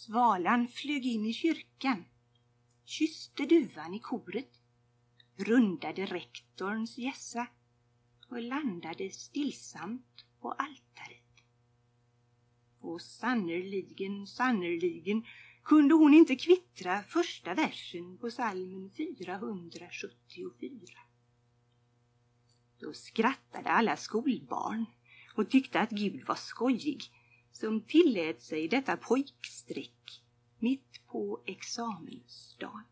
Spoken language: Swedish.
Svalan flög in i kyrkan, kysste duvan i koret, rundade rektorns gässa och landade stillsamt på altaret. Och sannerligen, sannerligen kunde hon inte kvittra första versen på salmen 474. Då skrattade alla skolbarn och tyckte att Gud var skojig som tillät sig detta pojkstreck mitt på examensdagen.